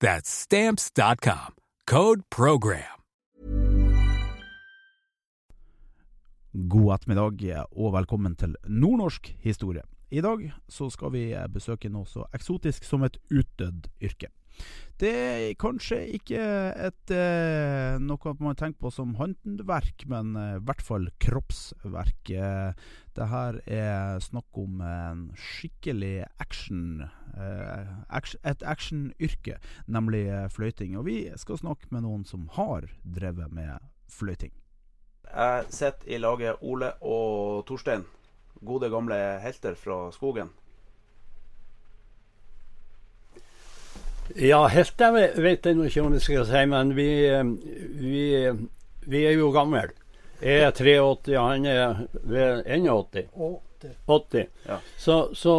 That's stamps.com. Code program. God ettermiddag og velkommen til nordnorsk historie. I dag så skal vi besøke noe så eksotisk som et utdødd yrke. Det er kanskje ikke et, eh, noe man tenker på som håndverk, men eh, i hvert fall kroppsverk. Eh, det her er snakk om en skikkelig action, eh, et actionyrke, nemlig fløyting. Og vi skal snakke med noen som har drevet med fløyting. Jeg sitter i laget Ole og Torstein. Gode, gamle helter fra skogen. Ja, helt vet- jeg nå ikke om jeg skal si, men vi, eh, vi, vi er jo gamle. Jeg er 83, og han er ved 81. 80. Ja. Så, så,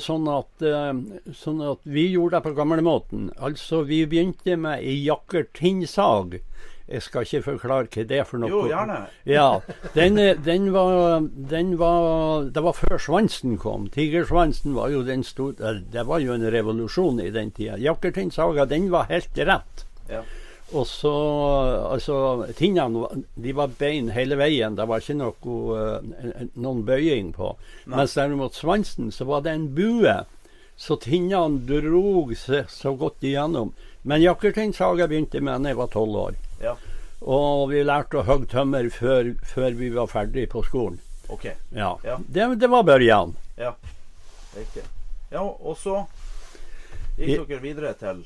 sånn, at, eh, sånn at vi gjorde det på gamlemåten. Altså, vi begynte med ei jakkertinnsag. Jeg skal ikke forklare hva det er for noe. Jo, gjerne. Ja, den, den, var, den var Det var før svansen kom. Tigersvansen var jo den store Det var jo en revolusjon i den tida. Jakkertinnsaga, den var helt rett. Ja. Og så Altså, tinnene de var bein hele veien. Det var ikke noe, eh, noen bøying på. Mens derimot svansen, så var det en bue. Så tinnene drog seg så godt igjennom. Men jakkertinnsaga begynte med da jeg var tolv år. Ja, Og vi lærte å hogge tømmer før, før vi var ferdig på skolen. OK. Ja. Ja. Det, det var børjan. Ja, riktig. Ja, og så gikk dere videre til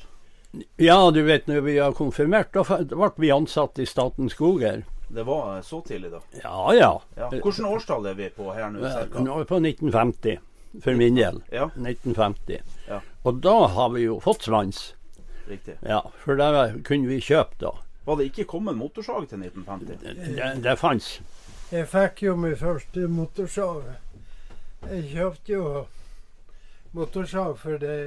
Ja, du vet når vi har konfirmert, da ble vi ansatt i Statens skoger. Det var så tidlig, da. Ja ja. Ja. Hvilket årstall er vi på her nå? Eh, cirka? Nå er vi på 1950, for min del. Ja, 1950. Ja. Og da har vi jo fått svans. riktig. Ja, for det kunne vi kjøpe da. Var det ikke kommet motorsag til 1950? Det, det fantes. Jeg fikk jo min første motorsag. Jeg kjøpte jo motorsag for det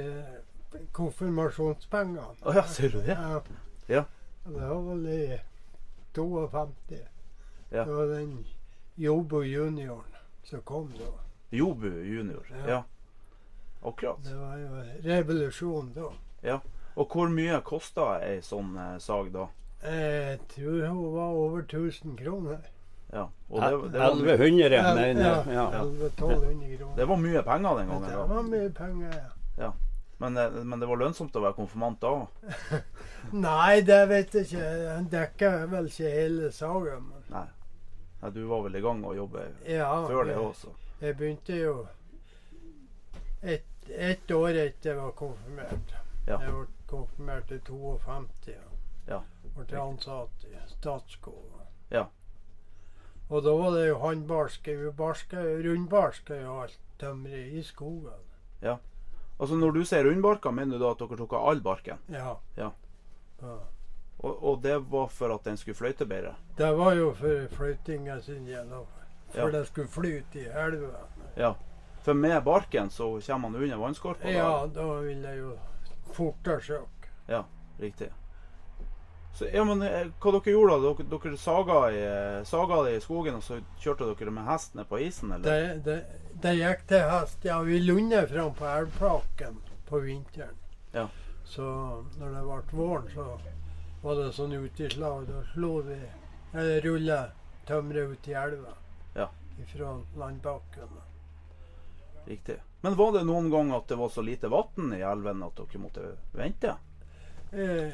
konfirmasjonspengene. Å ja, ser du det? Ja. Ja. Det var vel i 52. Ja. Det var den Jobo junioren som kom da. Jobu junior. Ja. Ja. Akkurat. Det var jo revolusjon da. Ja. Og hvor mye kosta ei sånn eh, sag da? Jeg tror hun var over 1000 kroner. Ja. Og det, det, var, my- 1100, mener jeg. Ja, Ja. 1100-1200 kroner. det var mye penger den gangen. Det var mye penger, ja. Men, eh, men det var lønnsomt å være konfirmant da. Nei, det vet jeg ikke. Han dekker vel ikke hele saga. Men Nei. Nei, du var vel i gang å jobbe ja, før det også. Jeg begynte jo ett et år etter jeg var konfirmert. Ja. Jeg ble konfirmert i 52. Ja. og Ble ansatt i Statskog. Ja. Og da var det jo håndbarske. Barska jo alt tømmeret i skogen. Altså Når du sier rundbarka, mener du da at dere tok av all barken? Ja. Ja. ja. Og, og det var for at den skulle fløyte bedre? Det var jo for fløytinga sin gjennom. og For Ja. den skulle flyte i elva. Ja. For med barken så kommer man under vannskorpa? Ja, da ville det jo fortere søke. Ja, riktig. Så, ja, men eh, Hva dere gjorde da? Dere, dere saga, i, eh, saga det i skogen, og så kjørte dere med hest ned på isen? eller? Det, det, det gikk til hest. Ja, vi lunde fram på elvplaken på vinteren. Ja. Så når det ble våren, så var det sånn uteslag. Da slo vi Eller rulla tømmeret ut i elva. Ja. Fra landbakken. Riktig. Men var det noen gang at det var så lite vann i elven at dere måtte vente? Eh,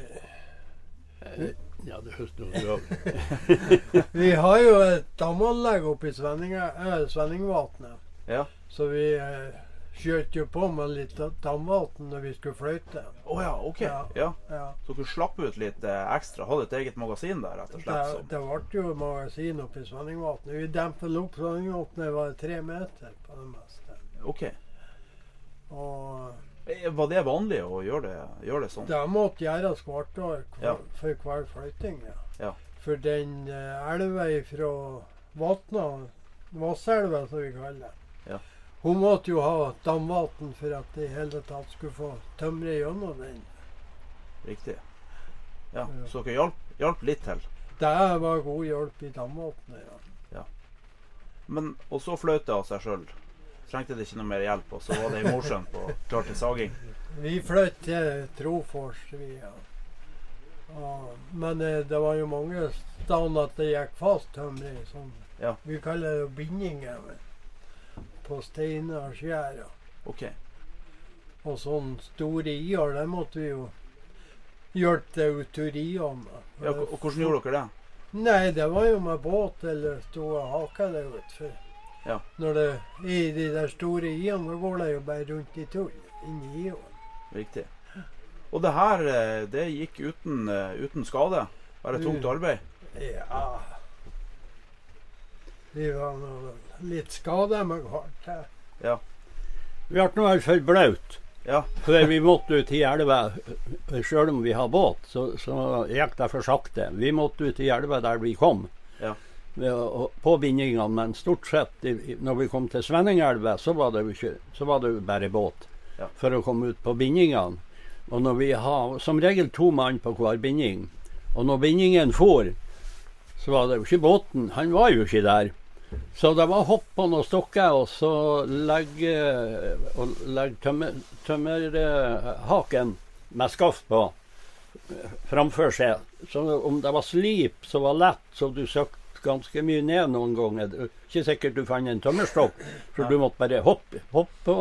Ja, det høres noe bra Vi har jo et damanlegg oppe i Svenninga- eh, Svenningvatnet. Ja. Så vi eh, skjøt jo på med litt damvann når vi skulle fløyte. Å ja, OK. Ja. Ja. Ja. Så dere slapp ut litt eh, ekstra? Hadde et eget magasin der, rett og slett? Som. det ble jo magasin oppe i Svenningvatnet. Vi dempet opp Svenningvatnet var tre meter på det meste. OK. Og Var det vanlig å gjøre det, gjøre det sånn? det måtte gjøres hvert år hver, Ja. for hver fløyting. Ja. Ja. For den uh, elva fra Vatna, Vasselva som vi kaller det, Ja. hun måtte jo ha damvann for at det i hele tatt skulle få tømre gjennom den. Riktig. Ja, Ja. Så dere hjalp, hjalp litt til? Det var god hjelp i damvannet, ja. Men, og så fløt det av seg sjøl. Trengte det ikke noe mer hjelp, og så var det i Mosjøen på klar til saging. Vi fløt til Trofors, vi. Ja. Og, men eh, det var jo mange steder at det gikk fast tømring. Sånn. Ja. Vi kaller det bindinger på steiner og skjær. ja. OK. Og sånne store i-er, det måtte vi jo hjelpe til ut til i-ene. Ja, og hvordan gjorde dere det? Nei, det var jo med båt eller stå og haka det utfor. Ja. Når det i de der store i-ene, går det jo bare rundt i tull inni i-ene. Riktig. Og det her, eh, det gikk uten, eh, uten skade? Bare tungt arbeid? Ja Vi var nå litt skada men hardt. Ja. Vi ble nå i hvert fall blaut. Ja. Før vi måtte ut i elva, sjøl om vi har båt, så, så gikk det for sakte. Vi måtte ut i elva der vi kom. Ja. På bindingene, men stort sett i- når vi kom til Svenningelva, så var det jo ikke, så var det jo bare båt Ja. for å komme ut på bindingene. Og når vi har som regel to mann på hver binding, og når bindingen for, så var det jo ikke båten. Han var jo ikke der. Så det var hopp på noen stokker og så legge, og legge tømmer, tømmerhaken med skaft på eh, framfor seg. Så om det var slip som var lett, så du søkte ganske mye ned noen ganger. Er Ikke sikkert du fant en tømmerstokk, for Ja. du måtte bare hoppe, hoppe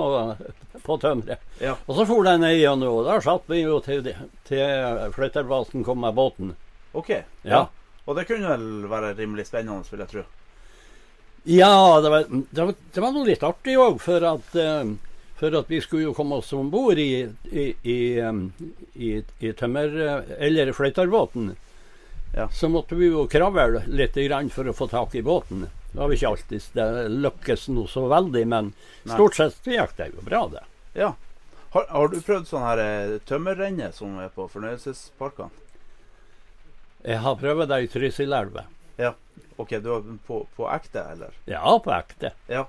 på, tømmeret. Ja. Og så for den ned igjen, og der satt vi jo til, til flytterbasen kom med båten. OK. Ja. Og det kunne vel være rimelig spennende, vil jeg tro. Ja, det var, det var, det var noe litt artig òg, for at eh, for at vi skulle jo komme oss om bord i, i, i, em, i, i tømmer- eller fløyterbåten. Ja. Så måtte vi jo kravle litt grann for å få tak i båten. Det vi ikke alltid det lykkes noe så veldig, men Nei. stort sett gikk det jo bra, det. Ja. Har, har du prøvd sånn her eh, tømmerrenne som er på fornøyelsesparkene? Jeg har prøvd det i Trysilelva. OK, du er på, på ekte, eller? Ja, på ekte. Ja.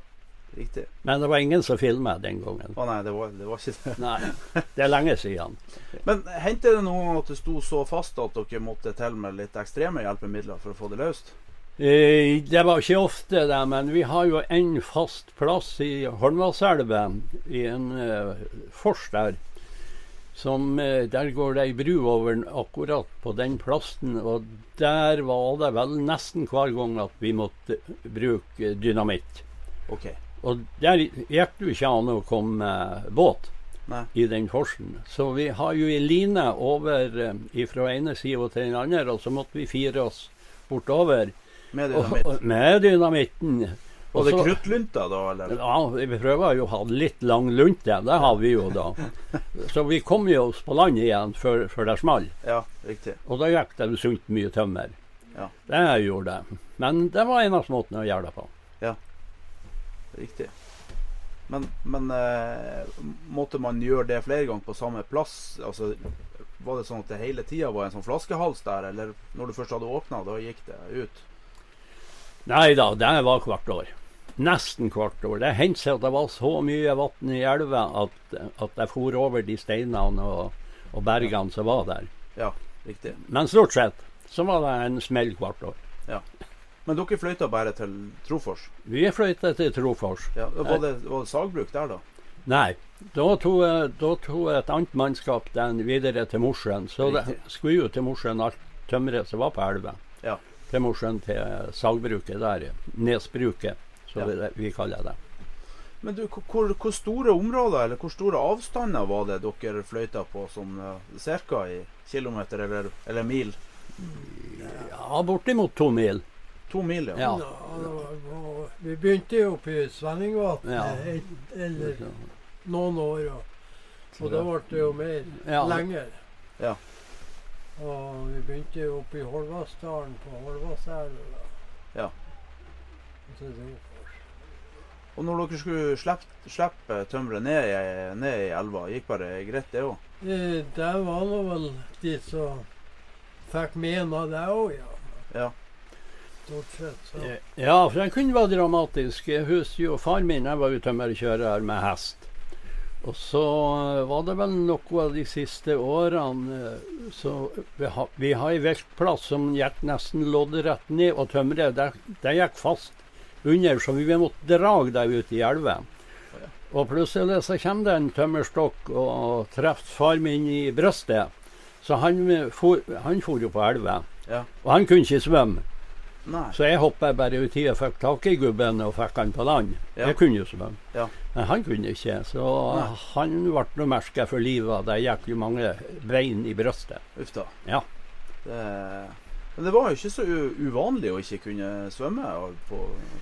Riktig. Men det var ingen som filmet den gangen. Å nei, det var, det var ikke det. Nei, det er lenge siden. Men hendte det noen gang at det sto så fast at dere måtte til med litt ekstreme hjelpemidler for å få det løst? Eh, Det var ikke ofte det, men vi har jo en fast plass i Holmvaselva, i en uh, fors der. Som, uh, der går det ei bru over akkurat på den plassen, og der var det vel nesten hver gang at vi måtte bruke dynamitt. OK. Og der gikk det jo ikke an å komme med båt Nei. i den forsen. Så vi har jo ei line over eh, fra ene sida til den andre, og så måtte vi fire oss bortover. Med dynamitt. og, med dynamitten. Og det kruttlunta da, eller? Ja, vi prøver jo å ha litt lang lunte. Det har vi jo da. Så vi kom jo oss på land igjen før, før det smalt. Ja, riktig. Og da gikk det sunt mye tømmer. Ja. Det gjorde det. Men det var eneste måten å gjøre det på. Riktig. Men, men eh, måtte man gjøre det flere ganger på samme plass? Altså, var det sånn at det hele tida var en sånn flaskehals der, eller når du først hadde åpna, da gikk det ut? Nei da, det var hvert år. Nesten hvert år. Det hendte seg at det var så mye vann i elva at, at jeg for over de steinene og, og bergene som var der. Ja, riktig. Men stort sett så var det en smell hvert år. Men dere fløyta bare til Trofors? Vi fløyta til Trofors. Ja, var, det, var det sagbruk der, da? Nei. Da tok, da tok et annet mannskap den videre til Mosjøen. Så det skulle jo til Mosjøen alt tømmeret som var på elva. Ja. Til Mosjøen til sagbruket der. Nesbruket, som Ja. vi, vi kaller det. Men du, hvor, hvor store områder, eller hvor store avstander var det dere fløyta på, sånn ca. cirka i kilometer eller, eller mil? Ja, bortimot to mil. To mil, ja. Ja. Vi begynte jo oppe i Svenningvatnet Ja. eller noen år. Og, og da ble det jo mer Ja. lenger. Ja. Og vi begynte jo oppe i Holvassdalen på Holvasselva. Ja. Og når dere skulle slippe, slippe tømmeret ned, i- ned i elva, gikk bare greit det òg? Eh, Det var nå vel de som fikk mene av det òg, ja. Ja. Stort sett. Så. Ja, for den kunne være dramatisk. Jeg husker jo far min jeg var jo tømmerkjører med hest. Og så eh, var det vel noe av de siste årene eh, så Vi har, vi har veltplass som gikk nesten loddrett ned, og tømmeret det, det gikk fast under, så vi måtte drage det ut i elva. Og plutselig så kommer det en tømmerstokk og treffer far min i brystet. Så han eh, for, han for jo på elva. Ja. Og han kunne ikke svømme. Nei. Så jeg hoppa bare uti og fikk tak i gubben og fikk han på land. Ja. Jeg kunne jo svømme. Ja. Men han kunne ikke. Så Nei. han ble nå merka for livet. Det gikk jo mange bein i brystet. Uff da. Ja. Det, men det var jo ikke så uvanlig å ikke kunne svømme på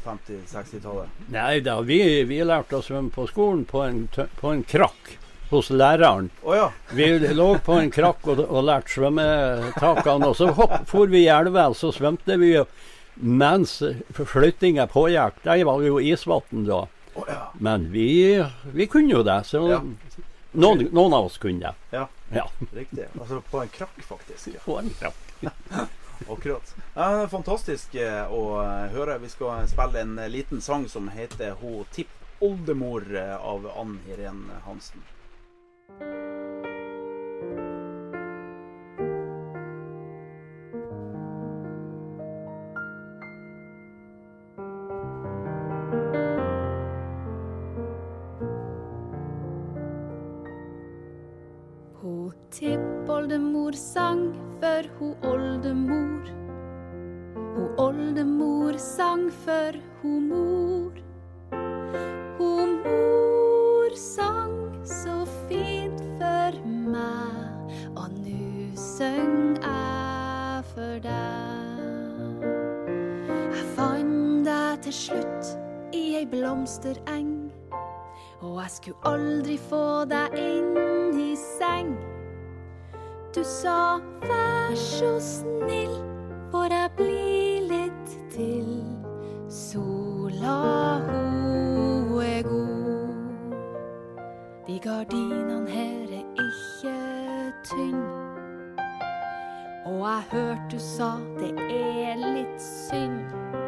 50-60-tallet. Nei da, vi, vi lærte å svømme på skolen på en, på en krakk hos læreren. Oh, ja. Vi lå på en krakk og, og lærte svømmetakene. Og så hopp, for vi i elva, så svømte vi jo mens flyttinga pågikk. Det var jo isvann da. Oh, ja. Men vi, vi kunne jo det. Så Ja. noen, noen av oss kunne det. Ja. Ja. Riktig. Altså på en krakk, faktisk. På en krakk. Akkurat. Ja, fantastisk eh, å eh, høre. Vi skal spille en eh, liten sang som heter Ho tippoldemor eh, av Ann Irén Hansen. Ho tippoldemor sang for ho oldemor. Ho oldemor sang for ho mor. Ho mor sang så fint for meg, og nu søng jeg for deg. Jeg fant deg til slutt i ei blomstereng. Og jeg skulle aldri få deg inn seng. Du sa vær så snill, får jeg bli litt til. Sola ho er god. De gardinene her er ikke tynn. Og jeg hørte du sa det er litt synd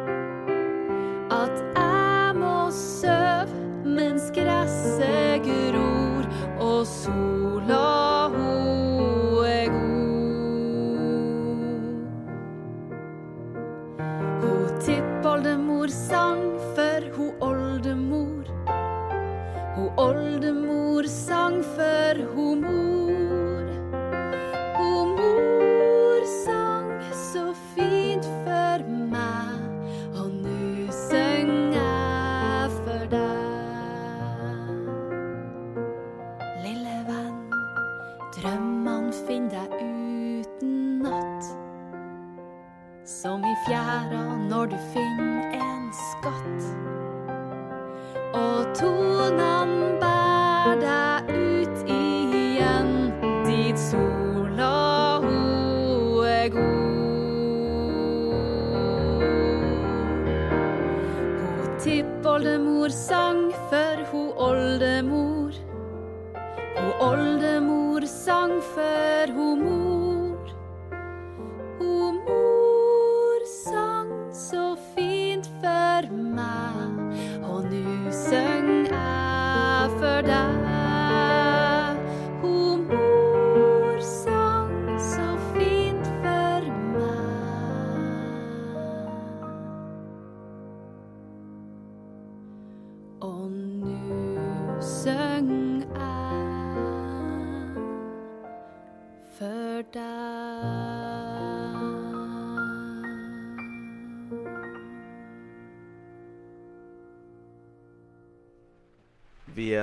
drømmene finner deg uten natt. Som i fjæra når du finner en skatt. Og tonene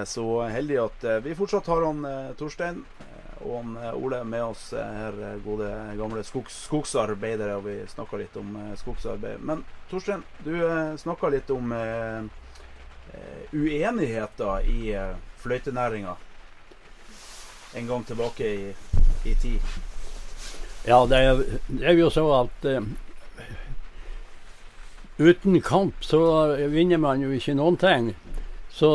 så heldige at eh, vi fortsatt har han eh, Torstein. eh, og han, Ole med oss her, gode gamle skogs, skogsarbeidere. Og vi snakka litt om skogsarbeid. Men Torstein, du snakka litt om uenigheter i fløytenæringa. En gang tilbake i, i tid. Ja, det er, det er jo så at uh, uten kamp så vinner man jo ikke noen ting. Så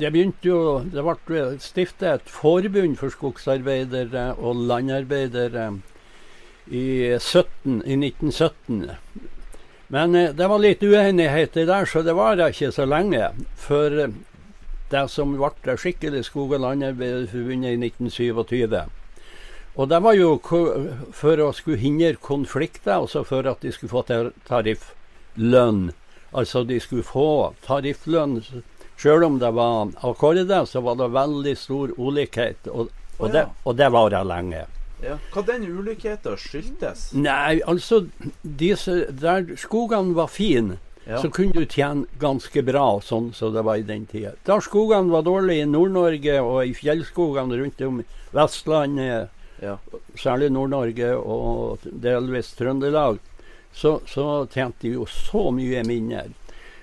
det begynte jo Det ble stiftet et forbund for skogsarbeidere og landarbeidere i, 17, i 1917. Men eh, det var litt uenigheter der, så det var ikke så lenge. For eh, det som ble det skikkelig Skog- og Landarbeiderforbundet i 1927. Og det var jo for å skulle hindre konflikter, altså for at de skulle få tar- tarifflønn. Altså de skulle få tarifflønn. Selv om det var akkorder, så var det veldig stor ulikhet. Og, og, det, ja. og det varer lenge. Ja. Hva den ulikheten skyldtes? Nei, altså disse, Der skogene var fine, Ja. så kunne du tjene ganske bra, sånn som det var i den tida. Da skogene var dårlige i Nord-Norge og i fjellskogene rundt om Vestlandet, Ja. særlig Nord-Norge og delvis Trøndelag, så, så tjente de jo så mye mindre.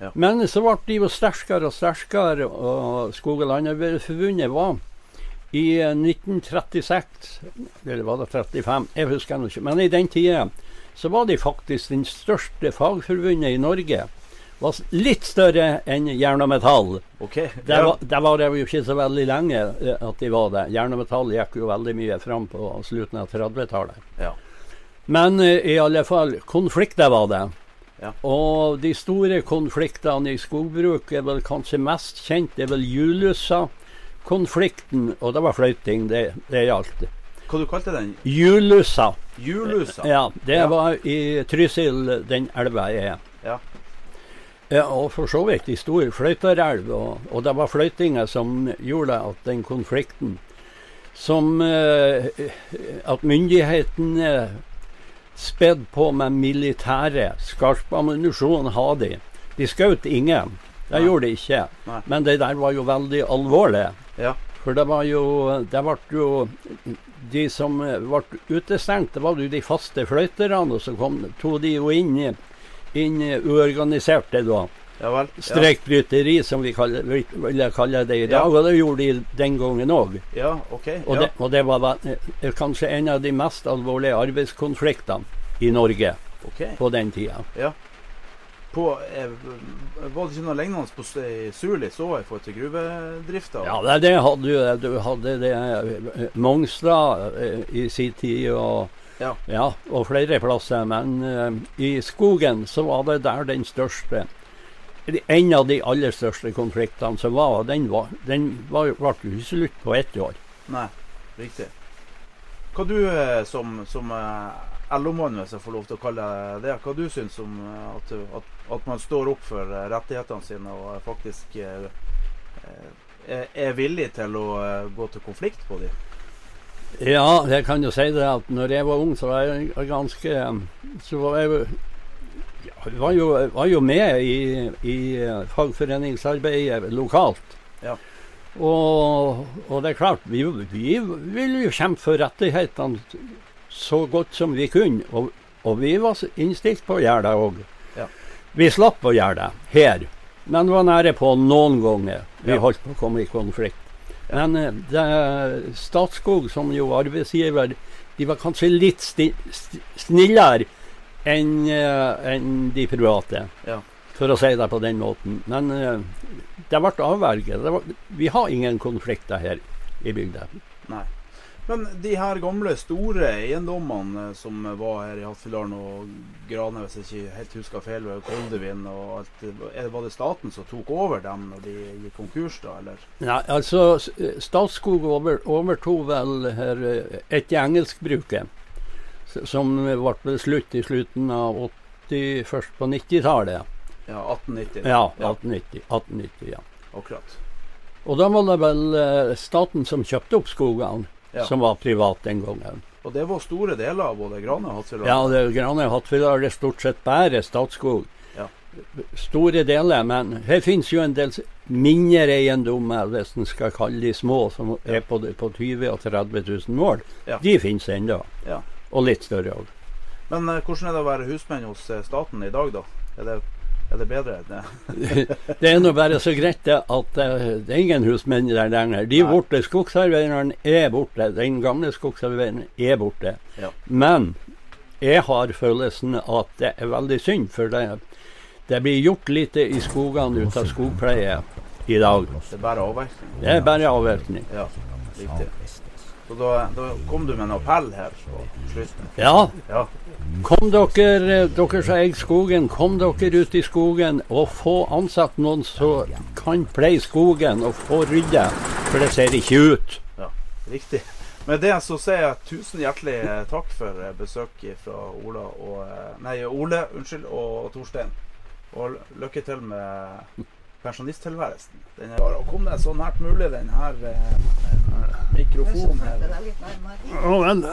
Ja. Men så ble de jo sterkere og sterkere, og Skog- og Landarbeiderforbundet var i eh, 1936, eller var det 35, jeg husker ikke, men i den tida så var de faktisk den største fagforbundet i Norge. Var litt større enn Jern og Metall. OK. Det var, det var det jo ikke så veldig lenge eh, at de var det. Jern og Metall gikk jo veldig mye fram på slutten av 30-tallet. Ja. Men eh, i alle fall, konflikter var det. Ja. Og de store konfliktene i skogbruk er vel kanskje mest kjent. Det er vel Julussa-konflikten, og det var fløyting det, det gjaldt. Hva du kalte den? Julussa. Julussa? Ja, det Ja. var i Trysil den elva er. Ja. Ja, og for så vidt i stor fløyterelv. Og, og det var fløytinga som gjorde at den konflikten Som eh, At myndighetene spedd på med militære. Skarp ammunisjon har de. De skjøt ingen. Det Nei. gjorde de ikke. Nei. Men det der var jo veldig alvorlig. Ja. For det var jo Det ble jo De som ble utestengt, det var jo de faste fløyterne. Og så kom, tok de jo inn, inn uorganiserte, da. Ja vel. Streikbryteri, som vi kaller, vil kalle det i dag. Ja. Og det gjorde de den gangen òg. Ja, ja Og, det, og det var eh, kanskje en av de mest alvorlige arbeidskonfliktene i Norge okay. på den tida. På, eh, var det ikke noe lignende på Sulis òg i forhold til gruvedrifta? Ja, det, det hadde jo Du hadde det eh, Mongstad eh, i sin tid, og, Ja. og flere plasser. Men uh, i skogen så var det der den største En av de aller største konfliktene som var, den var, den var, ble jo ikke slutt på ett år. Nei, riktig. Hva du eh, som, som eh, LO-mann, hvis jeg får lov til å kalle deg det, hva du syns om eh, at, at, at man står opp for rettighetene sine og faktisk er, er villig til å gå til konflikt på dem? Ja, jeg kan jo si det at når jeg var ung, så var jeg ganske Så var jeg jo- hun var jo, var jo med i, i fagforeningsarbeidet lokalt. Ja. Og, og det er klart, vi, vi ville jo kjempe for rettighetene så godt som vi kunne. Og, og vi var innstilt på å gjøre det òg. Ja. Vi slapp å gjøre det her, men var nære på noen ganger. Vi Ja. holdt på å komme i konflikt. Men eh, det, Statskog som jo arbeidsgiver, de var kanskje litt sti, sti, snillere enn en de private. Ja. For å si det på den måten. Men eh, det ble avverget. Det var- Vi har ingen konflikter her i bygda. Nei. Men de her gamle, store eiendommene eh, som var her i Hattfjelldalen og Grane, hvis jeg ikke helt husker feil, og Koldevin og alt, var det staten som tok over dem når de gikk konkurs, da, eller? Nei, altså Statskog over, overtok vel her eh, et i engelskbruket, som ble slutt i slutten av 80, først på 90-tallet. Ja, 1890. Ja, 1890, 1890, ja. akkurat. Og da var det vel eh, staten som kjøpte opp skogene, Ja. som var privat den gangen. Og det var store deler av både Grane og Hattfjelldal? Ja, det Grane Hattfjelldal er stort sett bare Statskog. Ja. store deler. Men her finnes jo en del mindre eiendommer, hvis en skal kalle de små, som er på, på 20 og 30 000 mål. Ja. De finnes ennå. Ja. Og litt større òg. Men eh, hvordan er det å være husmenn hos eh, staten i dag, da? Er det, er det bedre? det? Det er nå bare så greit det at eh, det er ingen husmenn der lenger. De borte. Skogsarbeideren er borte. Den gamle skogsarbeideren er borte. Ja. Men jeg har følelsen at det er veldig synd, for det, det blir gjort lite i skogene ut av skogpleie i dag. Det er bare avvirkning? Det er bare avvirkning. Ja, riktig. Så da, da kom du med en appell her på slutten? Ja, Ja. kom dere, eh, dere som eier skogen, kom dere ut i skogen og få ansatt noen som kan pleie skogen og få rydde, for det ser ikke ut. Ja, Riktig. Med det så sier jeg tusen hjertelig eh, takk for eh, besøket fra Ola og Nei, Ole unnskyld, og Torstein. Og lykke til med pensjonisttilværelsen. Den er bare å komme deg så nært mulig, den her eh, mikrofonen her. Det er litt nærmere. Å vel.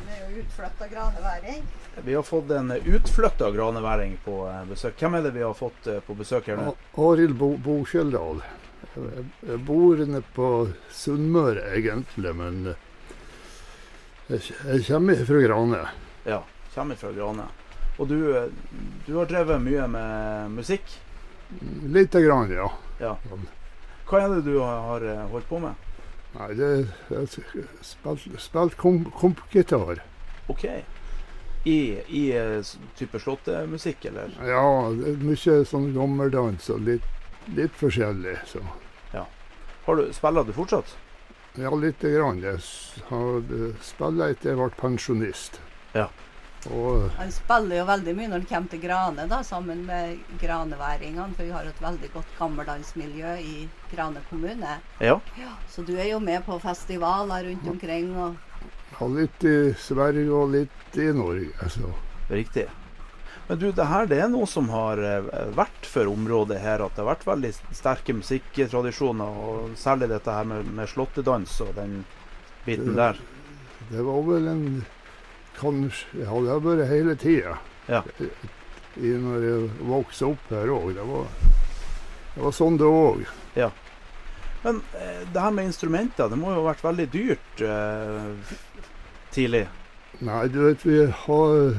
Han er jo utflytta graneværing. Vi har fått en utflytta graneværing på eh, besøk. Hvem er det vi har fått eh, på besøk her nå? Arild Bo Bokjeldal. Jeg bor nede på Sunnmøre egentlig, men eh, jeg, kommer fra Grane. Ja, kommer fra Grane. Og du, du har drevet mye med musikk. Lite grann, ja. Ja. Hva er det du har eh, holdt på med? Nei, det jeg spilt, spilt kom, kompgitar. OK. I, i eh, type slåttemusikk, eller? Ja, mye sånn gammeldans og litt, litt forskjellig. Så. Har du, spiller du fortsatt? Ja, lite grann. Jeg har spilt etter jeg ble pensjonist. Ja. Og Han spiller jo veldig mye når han kommer til Grane, da, sammen med graneværingene. For vi har et veldig godt gammeldansmiljø i Grane kommune. Ja. Så du er jo med på festivaler rundt omkring. og har litt i Sverige og litt i Norge. Så. Riktig. Men du, det her det er noe som har eh, vært for området her. At det har vært veldig sterke musikktradisjoner. Og særlig dette her med, med slåttedans og den biten der. Det var vel en Kanskje Ja, det har vært hele tida. Ja. I, når jeg vokste opp her òg. Det, var- det var sånn det òg. Men eh, det her med instrumenter, det må jo ha vært veldig dyrt eh, tidlig. Nei, du vet, vi har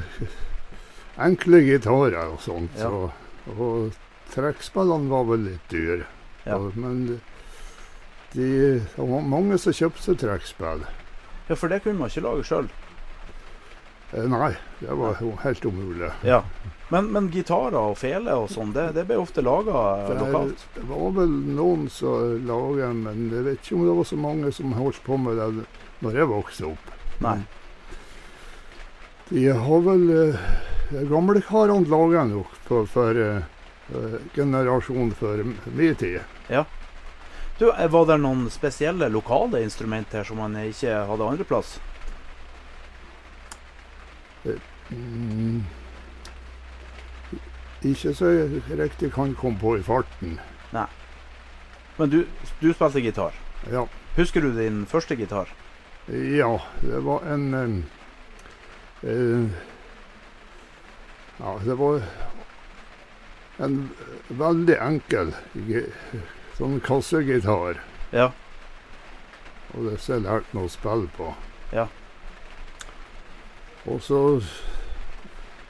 enkle gitarer og sånt. Ja. Så, og trekkspillene var vel litt dyre. Ja. Men de, det var mange som kjøpte trekkspill. Ja, for det kunne man ikke lage sjøl. Eh, Nei, det var jo helt umulig. Ja. Men, men gitarer og fele og sånn, det, det ble ofte laga lokalt. det var vel noen som laga men jeg vet ikke om det var så mange som holdt på med det når jeg vokste opp. Nei. De har vel eh, De gamle karene laga nok for, for eh, eh, generasjonen før min tid. Du, eh, Var det noen spesielle lokale instrumenter som man ikke hadde andreplass? Mm. Ikke så riktig kan komme på i farten. Nei. Men du, du spilte gitar. Ja, Husker du din første gitar? ja det var en em, eh, Ja, det var en veldig enkel sånn kassegitar. Ja. Og det så jeg lærte meg å spille på. Ja. Og så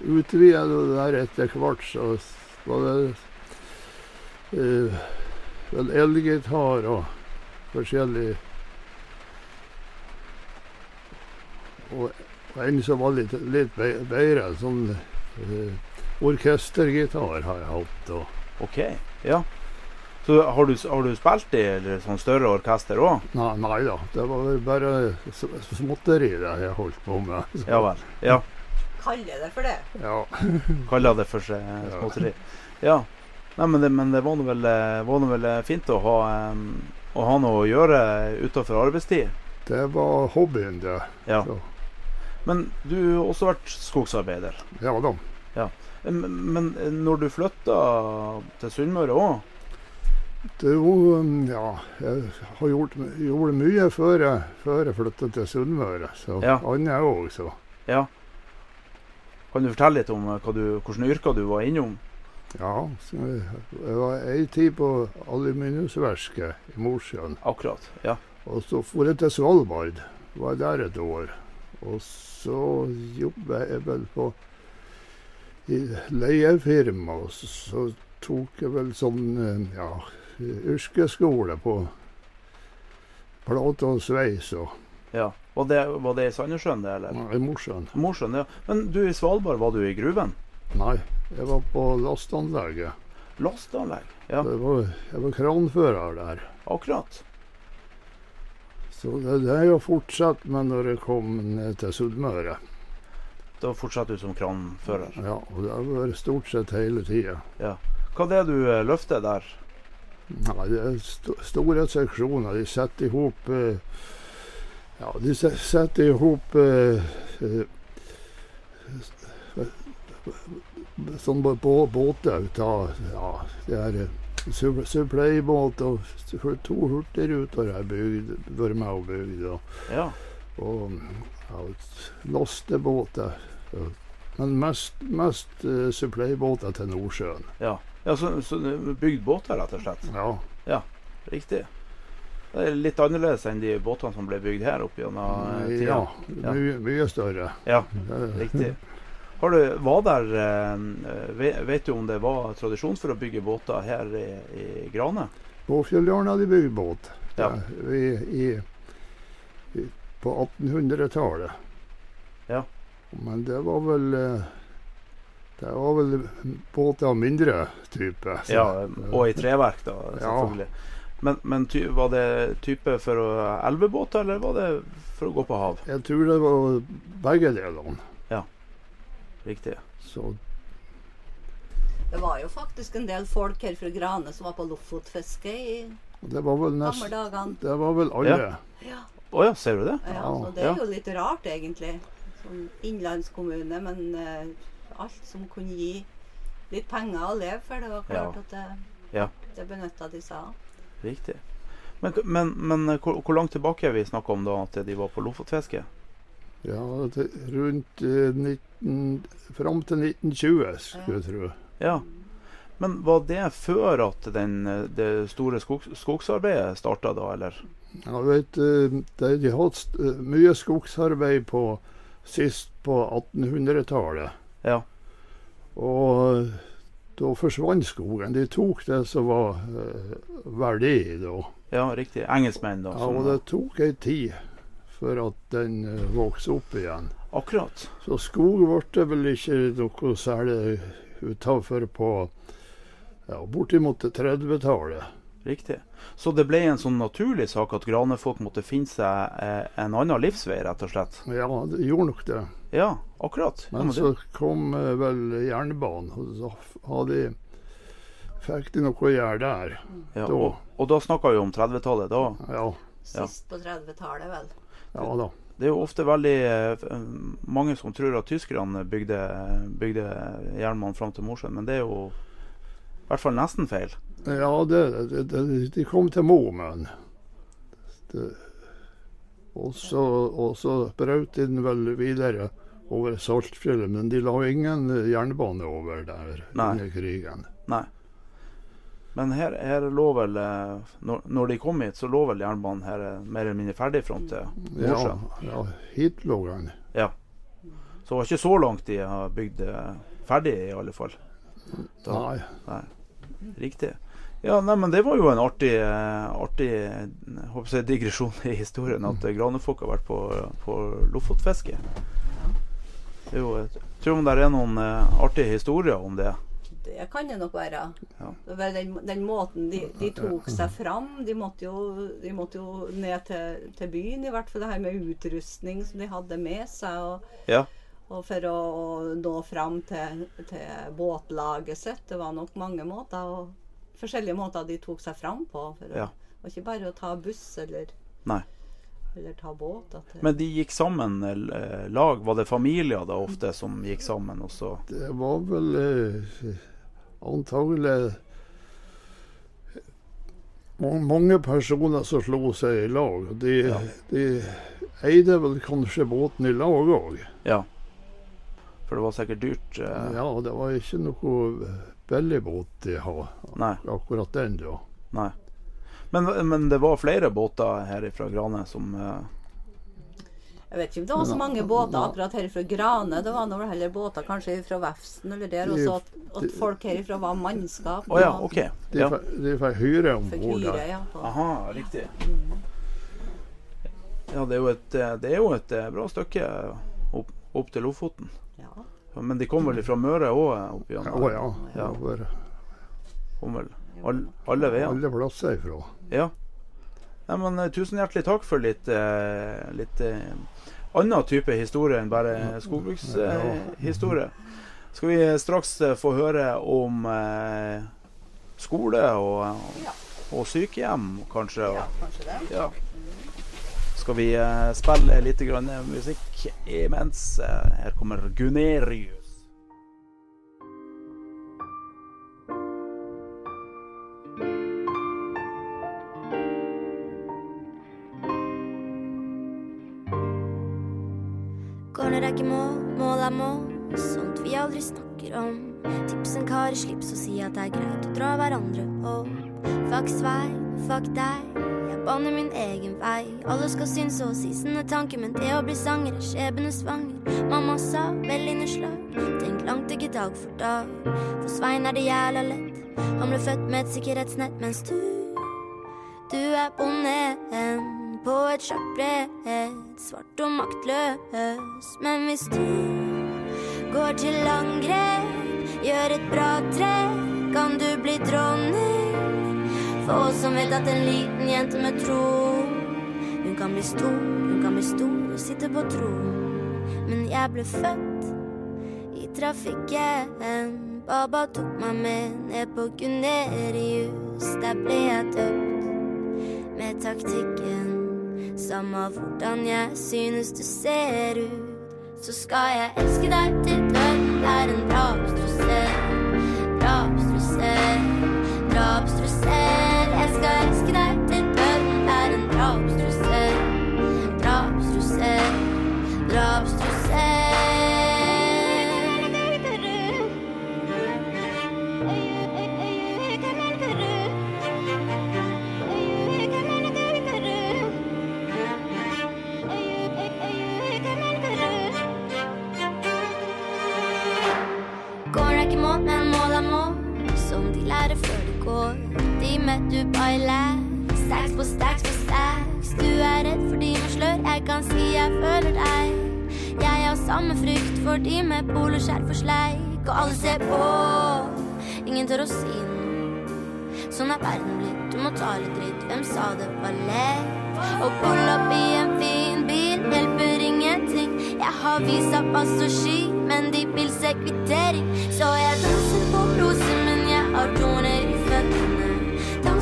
utvida det der etter hvert, så var det eh, vel elgitar og forskjellig Og, en som var litt, litt bedre, sånn eh, orkestergitar har jeg hatt. Og, OK. Ja. Så har du, har du spilt i eller sånn større orkester òg? nei, nei da, det var bare småtteri det jeg holdt på med. Så, Ja vel. Ja. Kaller det for det. ja. Kaller det for seg eh, småtteri. Ja. Nei, men det, men det var nå vel, eh, vel eh, fint å ha, um, å ha noe å gjøre utenfor arbeidstid. Det var hobbyen, det. Ja. Så, Men du har også vært skogsarbeider. ja da. Men, men når du flytta til Sunnmøre òg Det var, ja, jeg har gjort, gjorde mye før jeg, før jeg flyttet til Sunnmøre. Så Ja. annet òg, så. Ja. Kan du fortelle litt om eh, du, hvilke yrker du var innom? Ja, jeg var ei tid på aluminiumsverket i Mosjøen. Akkurat. Ja. Og så for jeg til Svalbard. Var der et år. Og så jobba jeg vel på i leiefirma, og så, så tok jeg vel sånn eh, ja, yrkesskole på plate og sveis og ja. Var, det, var det i Sandnessjøen, det, eller? i Mosjøen. Mosjøen, ja. Men du, i Svalbard, var du i gruven? Nei, jeg var på lasteanlegget. Lasteanlegg? Ja, var, jeg var kranfører der. akkurat. Så det, det er jo fortsatt med når jeg kom ned til Sunnmøre. Da fortsatte du som kranfører. Ja, og det har vært stort sett hele tida. Hva er det du eh, løfter der? Nei, det er st store seksjoner. De setter i hop eh, Ja, de se- setter i hop eh, eh, sånn bå- bå- båter ut av Ja, det er supply-båt supplybåt og to hurtigruter har bygd, vært med og bygd. Og, Ja, og ja, lastebåter. Men mest, mest supplybåter til Nordsjøen. ja. Ja så, så bygd båter, rett og slett? Ja. ja. Riktig. Det er litt annerledes enn de båtene som ble bygd her opp gjennom eh, tida. ja, mye, mye større. Ja, riktig. Har du, var der, eh, vet du om det var tradisjon for å bygge båter her i, i Grane? På Fjelljarn hadde de bygd båt. Ja. Vi, i, på 1800-tallet. Ja. Men det var vel eh, Det var vel båter av mindre type. så- Ja, og i treverk, da, selvfølgelig. Men, men ty, var det type for å elvebåter, eller var det for å gå på hav? Jeg tror det var begge delene. Ja, Riktig. Så Det var jo faktisk en del folk her fra Grane som var på lofotfiske i det var vel gamle nest, dagene. Det var vel alle. Ja. Å ja, ser du det? Ja, Ja. så det er jo litt rart, egentlig. Som innlandskommune, men eh, alt som kunne gi litt penger å leve for, det var klart Ja. at det, Ja. det benytta de seg av. Riktig. Men, men, men eh, hvor, hvor langt tilbake er vi snakka om da at de var på lofotfiske? Ja, det, rundt eh, 19, fram til 1920, skulle jeg tro. Ja. Men var det før at den, eh, det store skog, skogsarbeidet starta da, eller? Jeg vet, eh, de, de hadde st- eh, mye skogsarbeid på sist på 1800-tallet. Ja. Og da forsvant skogen. De tok det som var eh, verdig da. Ja, riktig. Engelskmenn, da. Ja, og det tok ei tid for at den eh, vokste opp igjen. Akkurat. Så skog ble det vel ikke noe særlig utafor på ja, bortimot 30-tallet. Riktig. Så det ble en sånn naturlig sak at granefolk måtte finne seg eh, en annen livsvei, rett og slett? Ja, det gjorde nok det. Ja, akkurat. Men så kom eh, vel jernbanen, og så hadde de, fikk de noe å gjøre der. ja, da- og, og da snakka vi om 30-tallet. Da Ja. Sist på 30-tallet, vel. ja da. Det er jo ofte veldig eh, mange som tror at tyskerne bygde, bygde jernbanen fram til Mosjøen, men det er jo i hvert fall nesten feil. Ja, det, det, det, de kom til Momen. Og så, og så brøt de den vel videre over Saltfjellet, men de la ingen jernbane over der Nei. under krigen. Nei. Men her, her lå vel eh, når, når de kom hit, så lå vel jernbanen her eh, mer eller mindre ferdig fram til Ja, Mosjøen. ja, hit lå den. Ja. Så det var ikke så langt de har bygd eh, ferdig, i alle fall. Da- Nei. Riktig. Ja, nei, men det var jo en artig, eh, artig eh, jeg, digresjon i historien at eh, granefolk har vært på, på lofotfiske. Jo, jeg tror om det er noen eh, artige historier om det. Det kan det nok være. Ja. Den, den måten de, de tok seg fram De måtte jo, de måtte jo ned til, til byen, i hvert fall det her med utrustning som de hadde med seg. Og, Ja. og for å, nå fram til, til båtlaget sitt. Det var nok mange måter og forskjellige måter de tok seg fram på. For å, Ja. Var ikke bare å ta buss eller, Nei. Eller ta båt. At det, Men de gikk sammen eh, lag. Var det familier da ofte som gikk sammen? også? Det var vel eh, antagelig mange personer som slo seg i lag. De, Ja. de eide vel kanskje båten i lag òg. Ja. For det var sikkert dyrt. Eh, Ja, det var ikke noe billig båt de hadde Nei. akkurat den da. nei. Men, men det var flere båter her fra Grane som eh, Jeg vet ikke om det var så mange båter akkurat her fra Grane. Det var noe heller båter kanskje fra Vefsn eller der. Også at, at folk herifra var mannskap. Å ja, OK. Ja. får- de får hyre om bord der. ja. Aha, riktig. Ja, det er jo et, eh, det er jo et eh, bra stykke opp, opp til Lofoten. Ja. Men de kom vel fra Møre òg? Å ja. Ja. Kom vel all, alle veier. alle plasser ifra. Ja. Nei, men eh, Tusen hjertelig takk for litt, uh, litt uh, annen type historie enn bare skogbrukshistorie. Skal vi straks få høre om eh, skole og, og sykehjem, kanskje? ja, kanskje det. Ja. Skal vi spille litt grann musikk imens? Her kommer Gunerius. Jeg må. Sånt vi aldri snakker om. Tips en kar i slips og si at det er greit å dra hverandre opp. Fuck svei, fuck deg. Jeg banner min egen vei. Alle skal synes og si sine tanker, men det å bli sanger er skjebnesvanger. Mamma sa vel inneslag. Tenk langt, ikke dag for dag. For Svein er det jævla lett. Han ble født med et sikkerhetsnett, mens du du er bonden på et sjakkbrett, svart og maktløs. Men hvis du går til angrep, gjør et bra trekk, kan du bli dronning. For oss som vet at en liten jente med tro Hun kan bli stor, hun kan bli stor og sitte på tronen. Men jeg ble født i trafikken. Baba tok meg med ned på Gunerius. Der ble jeg døpt med taktikken. Samme hvordan jeg synes du ser ut, så skal jeg elske deg til døden. Det Med Dubai. Stacks på stacks på stacks. Du er redd for med slør. Jeg kan si jeg føler deg. Jeg har samme frykt for de med poloskjerf og sleik. Og alle ser på. Ingen tør å si noe. Sånn er verden blitt. Du må ta litt dritt. Hvem sa det var lett? Å pulle opp i en fin bil hjelper ingenting. Jeg har visa pass og ski, men de vil se kvittering. Så jeg danser på roser, men jeg har torner i føttene.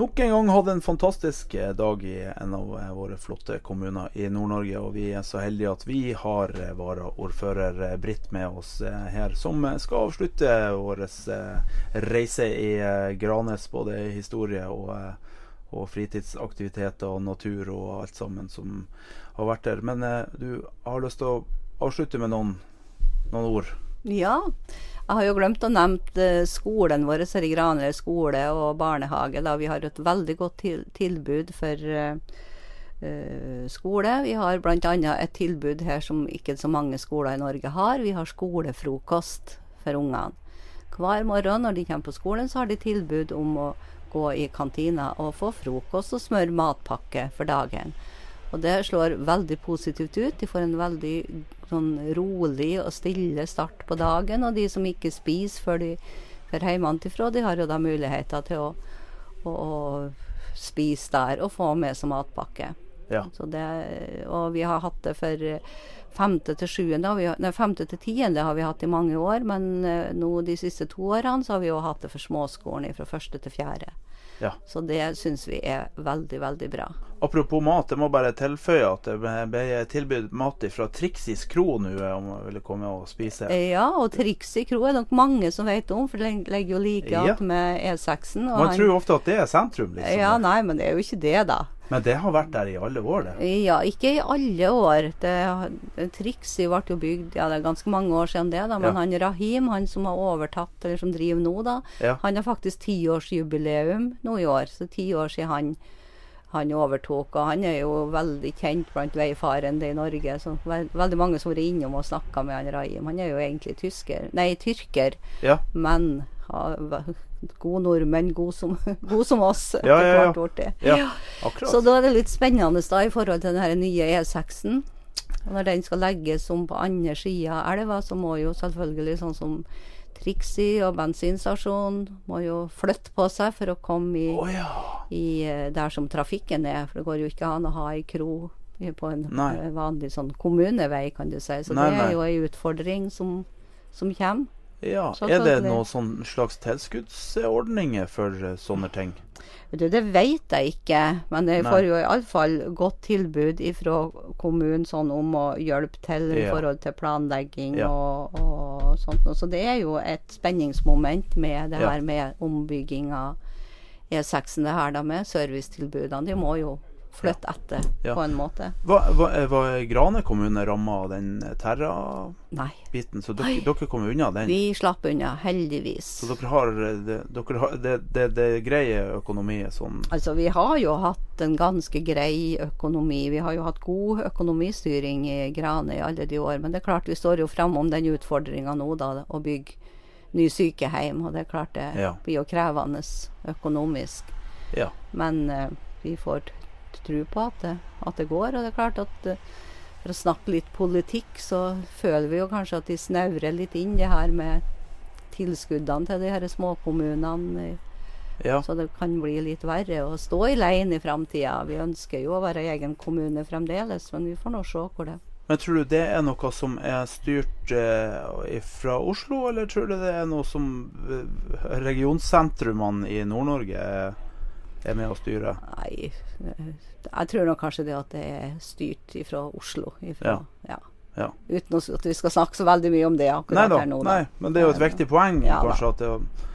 nok en gang hatt en fantastisk eh, dag i en av eh, våre flotte kommuner i Nord-Norge. Og vi er så heldige at vi har eh, varaordfører Britt med oss her, som skal avslutte vår reise i Granes. Både historie og, og fritidsaktiviteter og natur og alt sammen som har vært der. Men du har lyst til å avslutte med noen, noen ord? Ja. Jeg har jo glemt å nevne eh, skolen vår i Granøy skole og barnehage. Da. Vi har et veldig godt til tilbud for eh, skole. Vi har bl.a. et tilbud her som ikke så mange skoler i Norge har. Vi har skolefrokost for ungene. Hver morgen når de kommer på skolen, så har de tilbud om å gå i kantina og få frokost og smøre matpakke for dagen. Og det slår veldig positivt ut. De får en veldig sånn rolig og stille start på dagen. Og de som ikke spiser før de drar hjemmefra, de har jo da muligheter til å, å, å spise der og få med seg matpakke. Ja. Så det, og vi har hatt det for femte til sjuende, vi- nei, femte til tiende har vi hatt i mange år. Men eh, nå de siste to årene så har vi jo hatt det for småskolen fra første til fjerde. Ja. Så det syns vi er veldig, veldig bra. Apropos mat, jeg må bare tilføye at det ble- tilbudt mat fra Trixis kro nå, eh, om man ville komme og spise. Ja, og Trixi kro er nok mange som vet om, for det ligger jo like Ja. med E6-en. Man han- tror ofte at det er sentrum, liksom. Ja, nei, men det er jo ikke det, da. Men det har vært der i alle år, det. Ja, ikke i alle år. Det, Trixi ble jo bygd ja, det er ganske mange år siden det, da. Men Ja. han Rahim, han som har overtatt, eller som driver nå, da, Ja. han har faktisk tiårsjubileum nå i år. Så ti år siden han, han overtok. Og han er jo veldig kjent blant veifarende i Norge. Så ve veldig mange som har vært innom og snakka med han Rahim. Han er jo egentlig tysker, nei, tyrker, Ja. men har væ- god nordmenn, god som, god som oss etter Ja, ja, ja. hvert. Ja. Så da er det litt spennende da i forhold til den nye E6-en. Og når den skal legges om på andre sida av elva, så må jo selvfølgelig sånn som Trixi og bensinstasjon må jo flytte på seg for å komme i, oh, ja. i eh, der som trafikken er. For det går jo ikke an å ha ei kro på en Nei. vanlig sånn kommunevei, kan du si. Så Nei, det nei. er jo ei utfordring som, som kommer. Ja. Er det noen sånn slags tilskuddsordninger for eh, sånne ting? Det, det vet jeg ikke, men jeg Nei. får jo iallfall godt tilbud fra kommunen sånn om å hjelpe til i Ja. forhold til planlegging Ja. og, og sånt. Så det er jo et spenningsmoment med det Ja. her med ombygging av E6-en, det her da med servicetilbudene. De må jo flytte etter Ja. på en måte. Var, var, var Grane kommune ramma av den Terra-biten, så dere, dere kom unna den? Vi slapp unna, heldigvis. Så dere har, eh, dere har det, det, det greie økonomi sånn Altså, vi har jo hatt en ganske grei økonomi. Vi har jo hatt god økonomistyring i Grane i alle de år. Men det er klart vi står jo framom den utfordringa nå, da, å bygge ny sykehjem. Og det er klart det Ja. blir jo krevende økonomisk. Ja. Men uh, vi får tro på at det, at det går. Og det er klart at eh, for å snakke litt politikk, så føler vi jo kanskje at de snevrer litt inn det her med tilskuddene til de her småkommunene. eh, ja. så det kan bli litt verre å stå i leien i framtida. Vi ønsker jo å være egen kommune fremdeles, men vi får nå se hvor det Men tror du det er noe som er styrt eh, fra Oslo, eller tror du det er noe som eh, regionsentrumene i Nord-Norge er, er med å styre? Nei, jeg tror nok kanskje det at det er styrt fra Oslo. Ifra, ja. Ja. Uten at vi skal snakke så veldig mye om det Nei akkurat da, her nå. nei, men det er jo et Nei, viktig poeng, Ja da. kanskje. at det,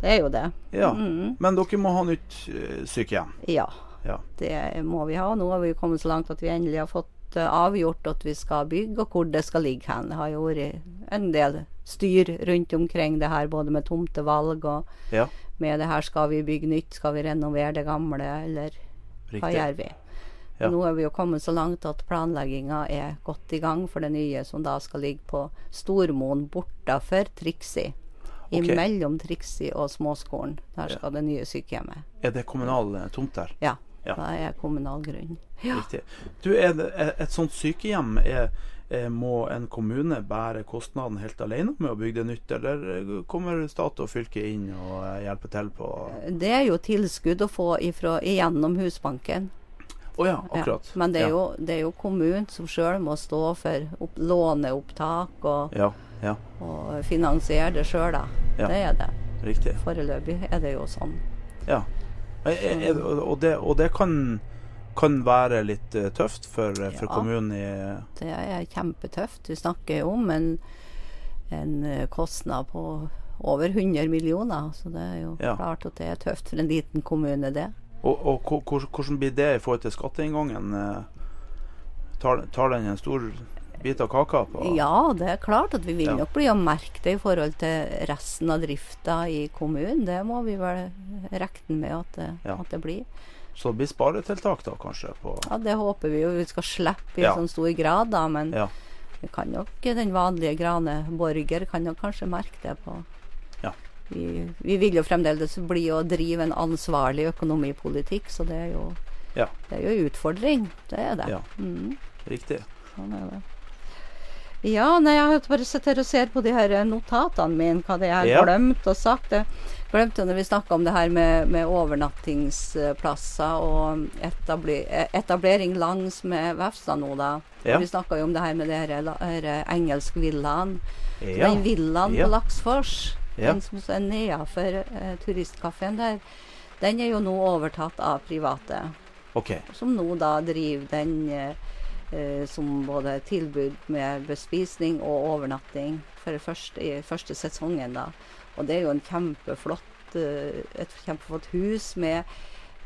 Det er jo det. ja. Mhm. Men dere må ha nytt eh, sykehjem. Ja, Ja. det må vi ha. Nå har vi kommet så langt at vi endelig har fått avgjort at vi skal bygge, og hvor det skal ligge hen. Det har jo vært en del styr rundt omkring det her, både med tomtevalg og Ja. med det her skal vi bygge nytt, skal vi renovere det gamle, eller hva gjør vi? Ja. Nå er vi jo kommet så langt at planlegginga er godt i gang for det nye som da skal ligge på Stormoen bortafor Triksi. Okay. Imellom Triksi og småskolen. Der skal det nye sykehjemmet. Er det kommunal eh, tomt der? Ja. Ja. Det er kommunal grunn. Ja. Riktig. Du, er det, et sånt sykehjem er, er, Må en kommune bære kostnaden helt alene med å bygge det nytt, eller eh, kommer stat og fylke inn og eh, hjelper til på Det er jo tilskudd å få ifra, igjennom Husbanken. Oh Ja. akkurat. Men det er, jo, det er jo kommunen som sjøl må stå for opp, låneopptak og, Ja, ja, og finansiere det sjøl, da. Ja. Det er det. riktig. Foreløpig er det jo sånn. Ja. Er, er, og, det, og det kan, kan være litt eh, tøft for, eh, for Ja. kommunen i Det er kjempetøft. Du snakker jo om en, en eh, kostnad på over 100 millioner. Så det er jo Ja. klart at det er tøft for en liten kommune, det. Og, og hvor- hvor- hvordan blir det i forhold til skatteinngangen? Eh, Tar, tar den en stor bit av kaka? På? Ja, det er klart at vi vil Ja. nok bli å merke det i forhold til resten av drifta i kommunen. Det må vi vel regne med at det, Ja. at det blir. Så det blir sparetiltak da, kanskje? På, Ja, Det håper vi jo vi skal slippe i Ja. sånn stor grad, da. Men Ja. vi kan nok, den vanlige grane borger kan nok kanskje merke det på, Ja. vi, vi vil jo fremdeles bli å drive en ansvarlig økonomipolitikk, så det er jo, Ja. det er jo en utfordring. Det er det. Ja. Mm, Riktig. sånn er det. Ja, nei, jeg har bare sett her og ser på de her notatene mine, hva det er jeg Ja. har glemt og sagt. Jeg glemte når vi snakka om det her med, med overnattingsplasser og etablering langs med Vefsna nå, da. Ja. Vi snakka jo om det her med de her, la- her. Ja. Den villaen Ja. på Laksfors, Ja. den som er nedenfor eh, turistkafeen der, den er jo nå overtatt av private. Okay. Som nå da driver den eh, eh, som både tilbud med bespisning og overnatting for første, i første sesongen. da. Og det er jo en kjempeflott, eh, et kjempeflott hus med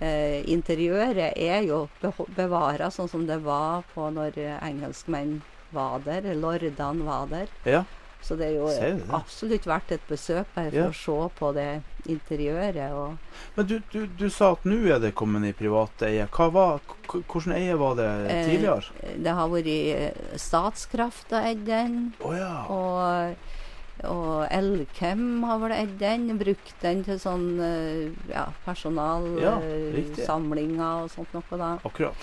eh, Interiøret er jo bevara sånn som det var på når engelskmenn var der, lordene var der. Ja. Så det er jo det? absolutt verdt et besøk bare for Ja. å se på det interiøret. Men du, du, du sa at nå er det kommet i privat eie. Hvordan eie var det Eh, tidligere? Det har vært eh, Statskraft har eid den. Oh, ja. Og, og Elkem har vel eid den. Brukt den til sånn eh, ja, Ja, personalsamlinger og sånt noe da. Akkurat.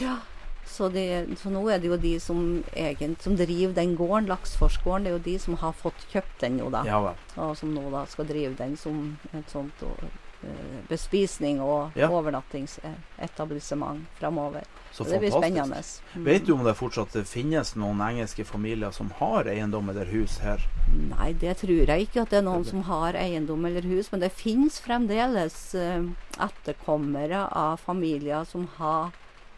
Så, det, så nå er det jo de som, egent, som driver den gården, Laksforsgården, det er jo de som har fått kjøpt den nå da. Ja. Og som nå da skal drive den som et sånt og, uh, bespisning og Ja. overnattingsetablissement framover. Så Så det blir spennende. Mm. Vet du om det fortsatt finnes noen engelske familier som har eiendom eller hus her? Nei, det tror jeg ikke at det er noen som har eiendom eller hus. Men det finnes fremdeles uh, etterkommere av familier som, har,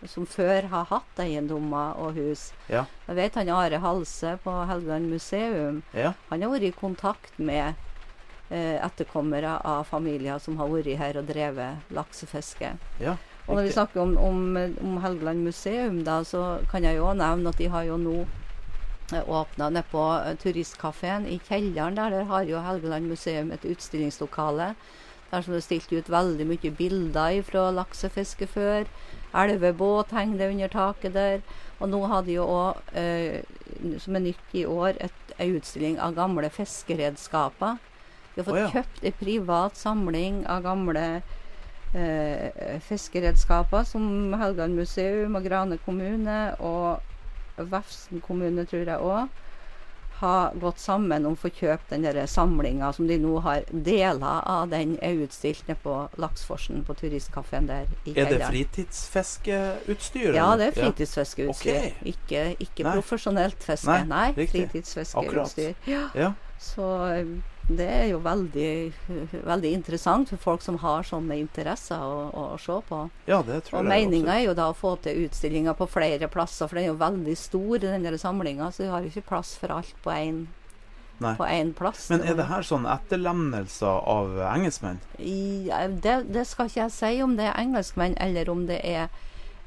som før har hatt eiendommer og hus. Ja. Jeg vet han Are Halse på Helgeland museum. Ja. Han har vært i kontakt med eh, etterkommere av familier som har vært her og drevet laksefiske. Ja. Og når vi snakker om, om, om Helgeland museum, da, så kan jeg jo nevne at de har jo nå åpna nede på eh, turistkafeen i kjelleren der. Der har jo Helgeland museum et utstillingslokale. Der som det er stilt ut veldig mye bilder fra laksefiske før. Elvebåt henger det under taket der. Og nå har de jo òg, eh, som er nytt i år, ei utstilling av gamle fiskeredskaper. De har fått oh, ja. kjøpt ei privat samling av gamle eh, fiskeredskaper som Helgeland museum og Grane kommune og Vefsn kommune, tror jeg òg, har gått sammen om å få kjøpt den samlinga som de nå har. Deler av den er utstilt nede på Laksforsen, på turistkafeen der i Er det fritidsfiskeutstyr? Ja, det er fritidsfiskeutstyr. Ok. Ikke, ikke profesjonelt fiske. Nei, Nei, fritidsfiskeutstyr. Ja. Ja. Så det er jo veldig, veldig interessant for folk som har sånne interesser å, å se på. ja, det tror Og meninga er jo da å få til utstillinger på flere plasser, for den er jo veldig stor, den samlinga, så vi har jo ikke plass for alt på én plass. Men er det her sånn etterlemnelser av engelskmenn? I, det, det skal ikke jeg si om det er engelskmenn, eller om det er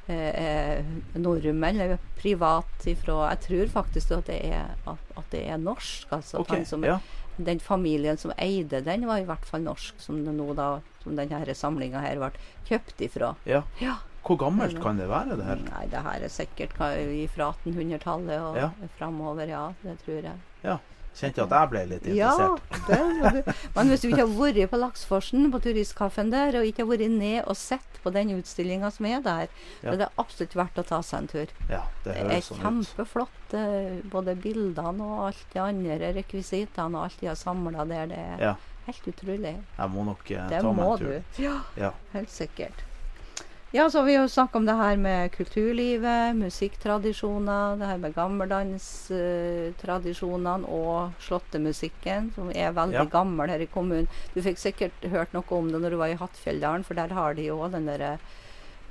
eh, eh, nordmenn eller privat ifra Jeg tror faktisk at det er, at, at det er norsk. Altså, Okay, ja. Den familien som eide den, var i hvert fall norsk, som nå da som denne samlinga her ble kjøpt ifra. ja. Ja. Hvor gammelt kan det være, det her? Nei, det her er sikkert fra 1800-tallet og Ja. framover, ja. Det tror jeg. Ja. Kjente at jeg ble litt interessert. Ja, det. Men hvis du ikke har vært på Laksforsen, på turistkaffen der, og ikke har vært ned og sett på den utstillinga som er der, Ja. så er det absolutt verdt å ta seg en tur. Ja, det Det er høres sånn ut. kjempeflott. eh, Både bildene og alt de andre rekvisittene og alt de har samla der. Det er Ja. helt utrolig. Jeg må nok eh, Det ta meg en tur. du. Ja, Ja. helt sikkert. Ja, så har vi jo snakka om det her med kulturlivet, musikktradisjoner, det her med gammeldanstradisjonene og slåttemusikken, som er veldig Ja. gammel her i kommunen. Du fikk sikkert hørt noe om det når du var i Hattfjelldalen, for der har de jo den derre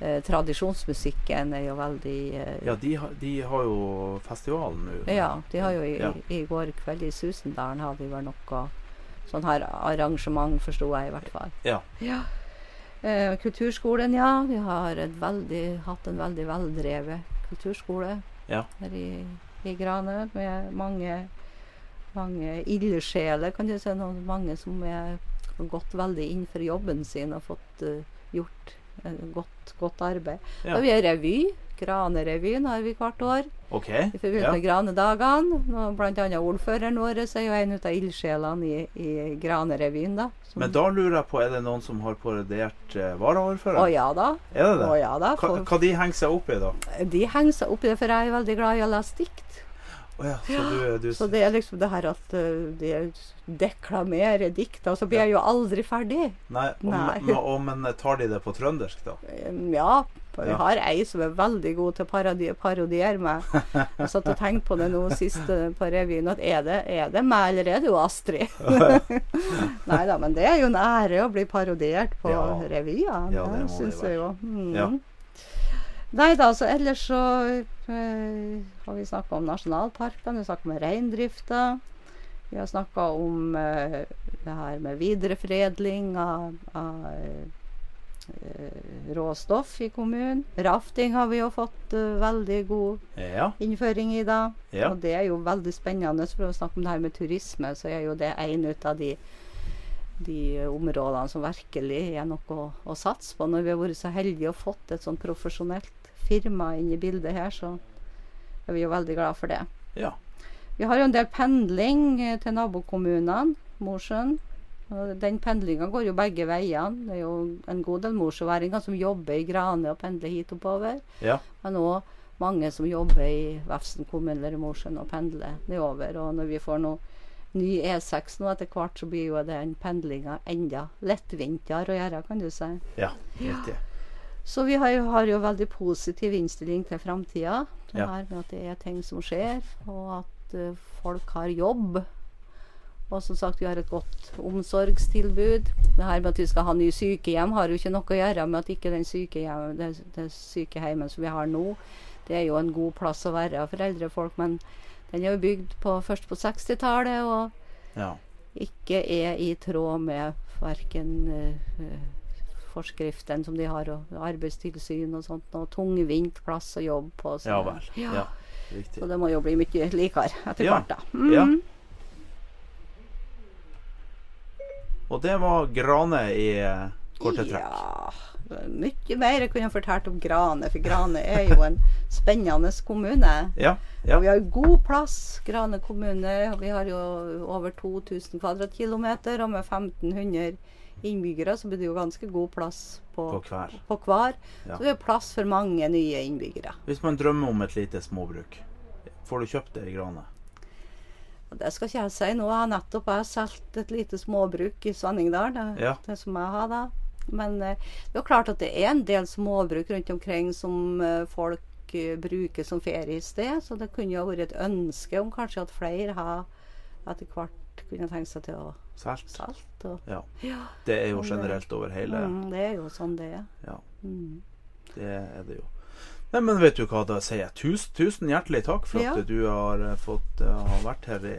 eh, tradisjonsmusikken er jo veldig eh, Ja, de, har- de har jo festivalen nå. ja, de har jo i, Ja. i går kveld i Susendalen hadde de vel noe sånn her arrangement, forsto jeg i hvert fall. Ja. Ja. Eh, kulturskolen, ja. Vi har et veldig, hatt en veldig veldrevet kulturskole Ja. her i, i Grane. med mange, mange ildsjeler, kan du si. Noen, mange som er gått veldig inn for jobben sin og fått uh, gjort uh, godt, godt arbeid. Ja. Og vi har revy, Granerevyen har vi hvert år. Okay. I forbindelse Ja. med Granedagene. Bl.a. Ordføreren vår er jo en av ildsjelene i, i Granerevyen, da. som- Men da lurer jeg på, er det noen som har parodiert eh, varaordføreren? Å ja da. Er det det? Å ja da. Hva, For, hva de henger seg opp i, da? de henger seg opp i det, for jeg er veldig glad i å lese dikt. Oh ja, så du, du Så det er liksom det her at uh, de deklamerer dikt, og så blir jeg jo aldri ferdig. Nei, og, Nei. Men, og, men tar de det på trøndersk, da? Ja, for vi har ei som er veldig god til å parodi parodiere meg. Jeg satt og tenkte på det nå sist på revyen, at er det, er det meg, eller er det jo Astrid? Nei da, men det er jo en ære å bli parodiert på Ja. revyer. Ja, det det syns jeg jo. Mm. Ja. Nei da, så ellers så øh, har vi snakka om nasjonalparkene, vi har snakka om reindrifta. Vi har snakka om øh, det her med videreforedling av, av eh, råstoff i kommunen. Rafting har vi jo fått eh, veldig god Ja. innføring i da. Ja. Og det er jo veldig spennende. For å snakke om det her med turisme, så er jo det en av de, de områdene som virkelig er noe å, å satse på. Når vi har vært så heldige og fått et sånn profesjonelt firma inn i bildet her, så er vi jo veldig glad for det. ja. Vi har jo en del pendling eh, til nabokommunene, Mosjøen. Og Den pendlinga går jo begge veiene. Det er jo en god del morsjøværinger som jobber i Grane og pendler hit oppover. Ja. Men òg mange som jobber i Vefsn kommune eller i Mosjøen og pendler nedover. Og når vi får noe ny E6 nå etter hvert, så blir jo den pendlinga enda lettvintere å gjøre, kan du si. Ja, riktig. Så vi har jo, har jo veldig positiv innstilling til framtida. Ja. med at det er ting som skjer, og at uh, folk har jobb. Og som sagt, vi har et godt omsorgstilbud. Det her med at vi skal ha ny sykehjem, har jo ikke noe å gjøre med at ikke den sykehjem, det, det sykehjemmet som vi har nå, det er jo en god plass å være for eldre folk. Men den er jo bygd på, først på 60-tallet, og Ja. ikke er i tråd med verken forskriften som de har, og arbeidstilsyn og sånt. Og tungvint plass å jobbe på. så- ja vel. Ja. Ja. Så det må jo bli mye likere etter hvert, da. Mm. Ja. Og det var Grane i eh, korte trekk. Ja, mye mer jeg kunne fortalt om Grane, for Grane er jo en spennende kommune. Ja. Og vi har god plass, Grane kommune. Vi har jo over 2000 kvadratkilometer, og med 1500 innbyggere så blir det jo ganske god plass på, På hver. på hver. Ja. Så det er plass for mange nye innbyggere. Hvis man drømmer om et lite småbruk, får du kjøpt det i Grane? Det skal ikke jeg si nå. Jeg har nettopp jeg har solgt et lite småbruk i Svenningdal. Det, Ja. det som jeg har da. Men eh, det er jo klart at det er en del småbruk rundt omkring som eh, folk eh, bruker som feriested. Så det kunne jo vært et ønske om kanskje at flere har etter hvert kunne tenke seg til å Selt? salte. Og, Ja. ja, Det er jo generelt over hele mm, det er jo sånn det er. Ja, Mm. det er det jo. Nei, men vet du hva, da sier jeg tusen, tusen hjertelig takk for Ja. at du har eh, fått har vært her i,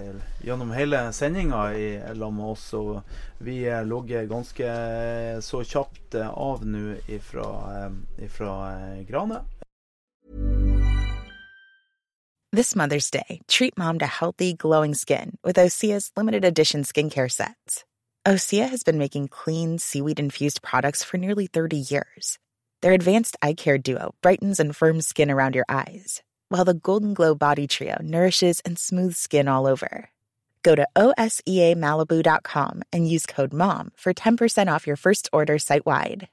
gjennom hele sendinga i lag med oss. Og vi ligger logger ganske eh, så kjapt eh, av nå ifra, eh, ifra eh, Grane. This Mother's Day, treat mom to healthy, glowing skin with Osea's limited edition skincare sets. Osea has been making clean, seaweed infused products for nearly 30 years. Their advanced eye care duo brightens and firms skin around your eyes, while the Golden Glow Body Trio nourishes and smooths skin all over. Go to OSEAMalibu.com and use code MOM for 10% off your first order site wide.